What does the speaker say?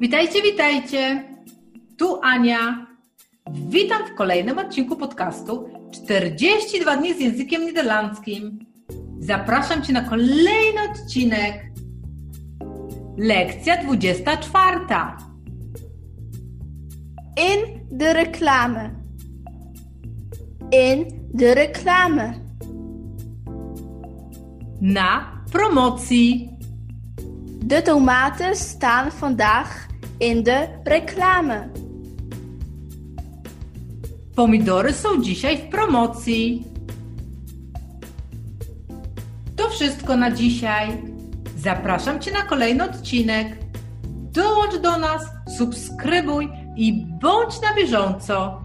Witajcie, witajcie. Tu Ania. Witam w kolejnym odcinku podcastu 42 dni z językiem niderlandzkim. Zapraszam Cię na kolejny odcinek. Lekcja 24. In de reclame. In de reclame. Na promocji. De tomaten staan vandaag in de reclame. Pomidory są dzisiaj w promocji. To wszystko na dzisiaj. Zapraszam Cię na kolejny odcinek. Dołącz do nas, subskrybuj i bądź na bieżąco.